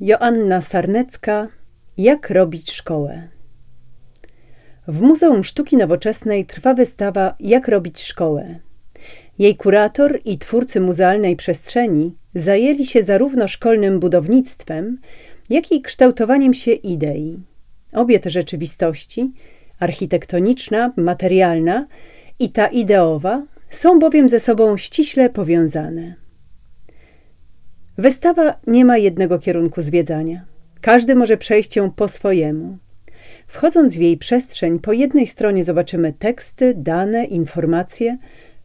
Joanna Sarnecka Jak robić szkołę? W Muzeum Sztuki Nowoczesnej trwa wystawa Jak robić szkołę. Jej kurator i twórcy muzealnej przestrzeni zajęli się zarówno szkolnym budownictwem, jak i kształtowaniem się idei. Obie te rzeczywistości architektoniczna, materialna i ta ideowa są bowiem ze sobą ściśle powiązane. Wystawa nie ma jednego kierunku zwiedzania. Każdy może przejść ją po swojemu. Wchodząc w jej przestrzeń, po jednej stronie zobaczymy teksty, dane, informacje,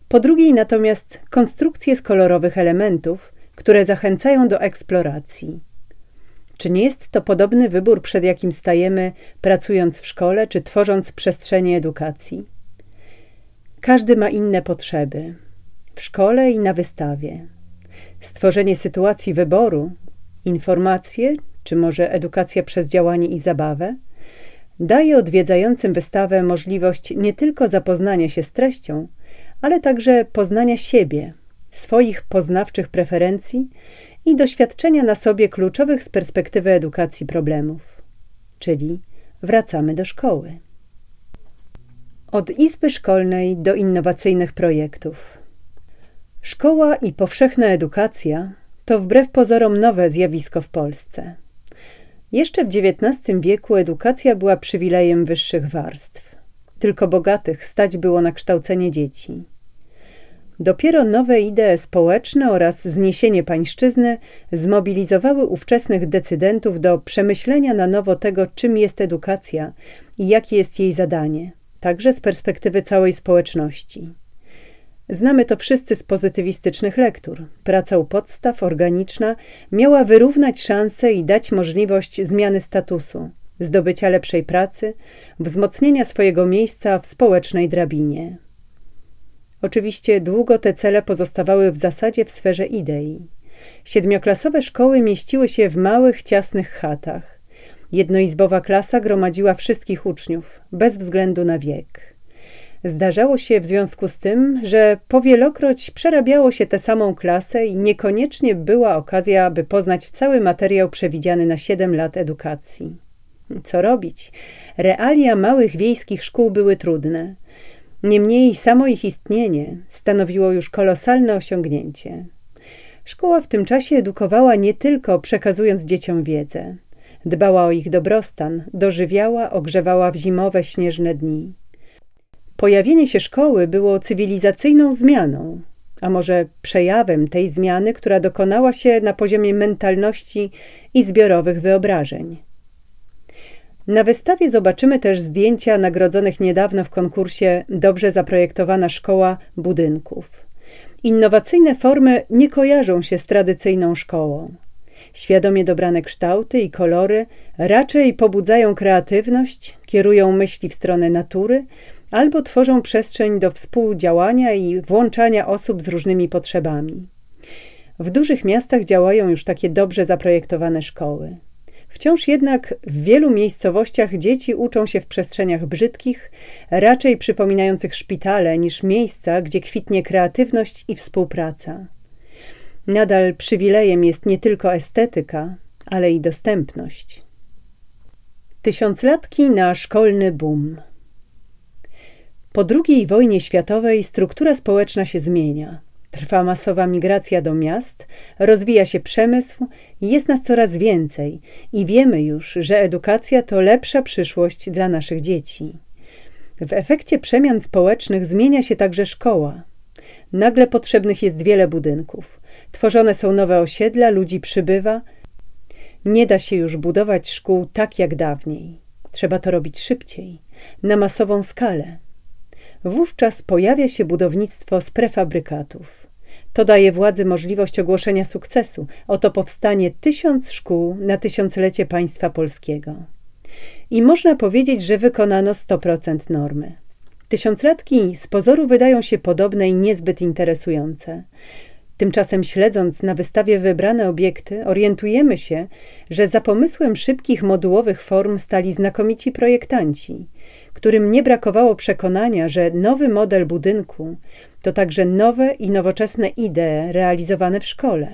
po drugiej natomiast konstrukcje z kolorowych elementów, które zachęcają do eksploracji. Czy nie jest to podobny wybór, przed jakim stajemy, pracując w szkole czy tworząc przestrzenie edukacji? Każdy ma inne potrzeby w szkole i na wystawie stworzenie sytuacji wyboru, informacje, czy może edukacja przez działanie i zabawę, daje odwiedzającym wystawę możliwość nie tylko zapoznania się z treścią, ale także poznania siebie, swoich poznawczych preferencji i doświadczenia na sobie kluczowych z perspektywy edukacji problemów. Czyli wracamy do szkoły. Od izby szkolnej do innowacyjnych projektów. Szkoła i powszechna edukacja to wbrew pozorom nowe zjawisko w Polsce. Jeszcze w XIX wieku edukacja była przywilejem wyższych warstw. Tylko bogatych stać było na kształcenie dzieci. Dopiero nowe idee społeczne oraz zniesienie pańszczyzny zmobilizowały ówczesnych decydentów do przemyślenia na nowo tego, czym jest edukacja i jakie jest jej zadanie, także z perspektywy całej społeczności. Znamy to wszyscy z pozytywistycznych lektur. Praca u podstaw, organiczna, miała wyrównać szanse i dać możliwość zmiany statusu, zdobycia lepszej pracy, wzmocnienia swojego miejsca w społecznej drabinie. Oczywiście długo te cele pozostawały w zasadzie w sferze idei. Siedmioklasowe szkoły mieściły się w małych, ciasnych chatach. Jednoizbowa klasa gromadziła wszystkich uczniów, bez względu na wiek. Zdarzało się w związku z tym, że powielokroć przerabiało się tę samą klasę i niekoniecznie była okazja, by poznać cały materiał przewidziany na 7 lat edukacji. Co robić? Realia małych wiejskich szkół były trudne. Niemniej samo ich istnienie stanowiło już kolosalne osiągnięcie. Szkoła w tym czasie edukowała nie tylko przekazując dzieciom wiedzę. Dbała o ich dobrostan, dożywiała, ogrzewała w zimowe, śnieżne dni. Pojawienie się szkoły było cywilizacyjną zmianą, a może przejawem tej zmiany, która dokonała się na poziomie mentalności i zbiorowych wyobrażeń. Na wystawie zobaczymy też zdjęcia nagrodzonych niedawno w konkursie Dobrze zaprojektowana szkoła budynków. Innowacyjne formy nie kojarzą się z tradycyjną szkołą. Świadomie dobrane kształty i kolory raczej pobudzają kreatywność, kierują myśli w stronę natury, albo tworzą przestrzeń do współdziałania i włączania osób z różnymi potrzebami. W dużych miastach działają już takie dobrze zaprojektowane szkoły. Wciąż jednak w wielu miejscowościach dzieci uczą się w przestrzeniach brzydkich, raczej przypominających szpitale niż miejsca, gdzie kwitnie kreatywność i współpraca. Nadal przywilejem jest nie tylko estetyka, ale i dostępność. Tysiąclatki na szkolny boom. Po II wojnie światowej struktura społeczna się zmienia. Trwa masowa migracja do miast, rozwija się przemysł jest nas coraz więcej i wiemy już, że edukacja to lepsza przyszłość dla naszych dzieci. W efekcie przemian społecznych zmienia się także szkoła. Nagle potrzebnych jest wiele budynków. Tworzone są nowe osiedla, ludzi przybywa. Nie da się już budować szkół tak jak dawniej. Trzeba to robić szybciej, na masową skalę. Wówczas pojawia się budownictwo z prefabrykatów. To daje władzy możliwość ogłoszenia sukcesu. Oto powstanie tysiąc szkół na tysiąclecie państwa polskiego. I można powiedzieć, że wykonano 100% normy. Tysiąclatki z pozoru wydają się podobne i niezbyt interesujące. Tymczasem śledząc na wystawie wybrane obiekty, orientujemy się, że za pomysłem szybkich modułowych form stali znakomici projektanci, którym nie brakowało przekonania, że nowy model budynku to także nowe i nowoczesne idee realizowane w szkole.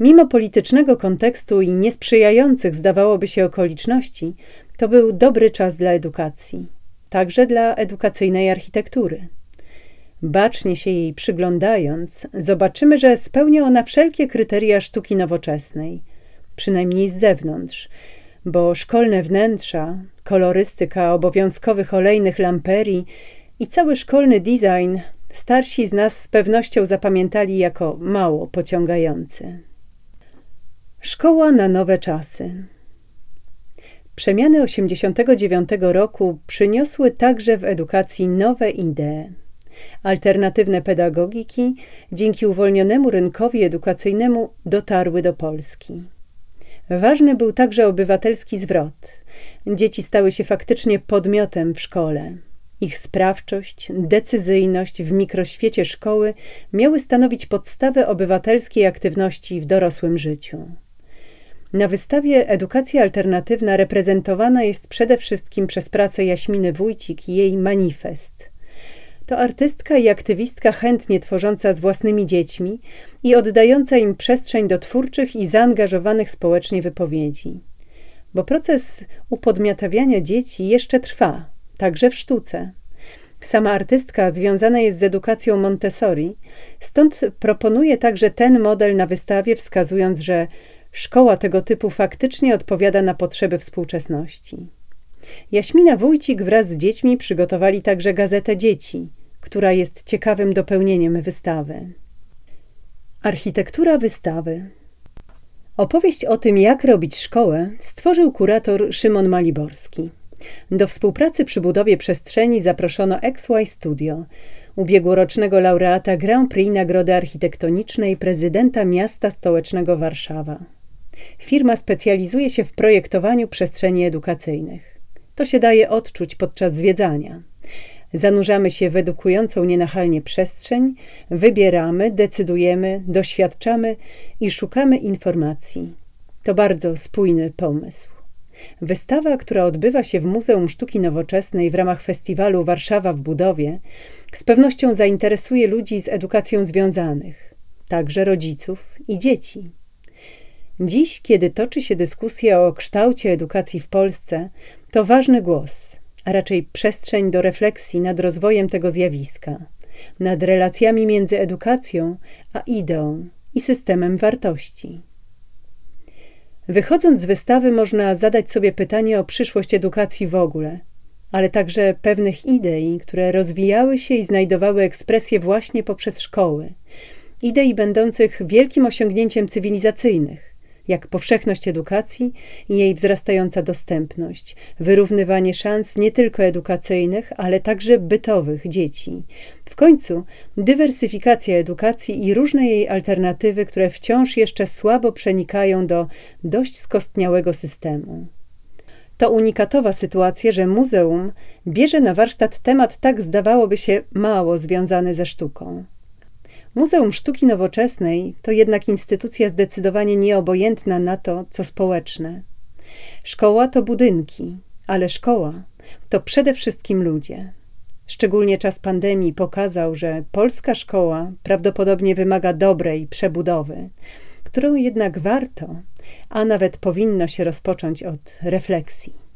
Mimo politycznego kontekstu i niesprzyjających zdawałoby się okoliczności, to był dobry czas dla edukacji, także dla edukacyjnej architektury. Bacznie się jej przyglądając, zobaczymy, że spełnia ona wszelkie kryteria sztuki nowoczesnej, przynajmniej z zewnątrz, bo szkolne wnętrza, kolorystyka obowiązkowych olejnych lamperii i cały szkolny design starsi z nas z pewnością zapamiętali jako mało pociągający. Szkoła na nowe czasy. Przemiany 89 roku przyniosły także w edukacji nowe idee. Alternatywne pedagogiki dzięki uwolnionemu rynkowi edukacyjnemu dotarły do Polski. Ważny był także obywatelski zwrot. Dzieci stały się faktycznie podmiotem w szkole. Ich sprawczość, decyzyjność w mikroświecie szkoły miały stanowić podstawę obywatelskiej aktywności w dorosłym życiu. Na wystawie Edukacja Alternatywna reprezentowana jest przede wszystkim przez pracę Jaśminy Wójcik i jej manifest. To artystka i aktywistka chętnie tworząca z własnymi dziećmi i oddająca im przestrzeń do twórczych i zaangażowanych społecznie wypowiedzi. Bo proces upodmiotawiania dzieci jeszcze trwa, także w sztuce. Sama artystka związana jest z edukacją Montessori, stąd proponuje także ten model na wystawie, wskazując, że szkoła tego typu faktycznie odpowiada na potrzeby współczesności. Jaśmina Wójcik wraz z dziećmi przygotowali także gazetę Dzieci, która jest ciekawym dopełnieniem wystawy. Architektura wystawy. Opowieść o tym, jak robić szkołę, stworzył kurator Szymon Maliborski. Do współpracy przy budowie przestrzeni zaproszono XY Studio, ubiegłorocznego laureata Grand Prix Nagrody Architektonicznej prezydenta miasta stołecznego Warszawa. Firma specjalizuje się w projektowaniu przestrzeni edukacyjnych. To się daje odczuć podczas zwiedzania. Zanurzamy się w edukującą nienachalnie przestrzeń, wybieramy, decydujemy, doświadczamy i szukamy informacji. To bardzo spójny pomysł. Wystawa, która odbywa się w Muzeum Sztuki Nowoczesnej w ramach festiwalu Warszawa w budowie, z pewnością zainteresuje ludzi z edukacją związanych, także rodziców i dzieci. Dziś, kiedy toczy się dyskusja o kształcie edukacji w Polsce, to ważny głos, a raczej przestrzeń do refleksji nad rozwojem tego zjawiska, nad relacjami między edukacją a ideą i systemem wartości. Wychodząc z wystawy, można zadać sobie pytanie o przyszłość edukacji w ogóle, ale także pewnych idei, które rozwijały się i znajdowały ekspresję właśnie poprzez szkoły. Idei będących wielkim osiągnięciem cywilizacyjnych, jak powszechność edukacji i jej wzrastająca dostępność, wyrównywanie szans nie tylko edukacyjnych, ale także bytowych dzieci. W końcu dywersyfikacja edukacji i różne jej alternatywy, które wciąż jeszcze słabo przenikają do dość skostniałego systemu. To unikatowa sytuacja, że muzeum bierze na warsztat temat tak zdawałoby się mało związany ze sztuką. Muzeum Sztuki Nowoczesnej to jednak instytucja zdecydowanie nieobojętna na to, co społeczne. Szkoła to budynki, ale szkoła to przede wszystkim ludzie. Szczególnie czas pandemii pokazał, że polska szkoła prawdopodobnie wymaga dobrej przebudowy, którą jednak warto, a nawet powinno się rozpocząć od refleksji.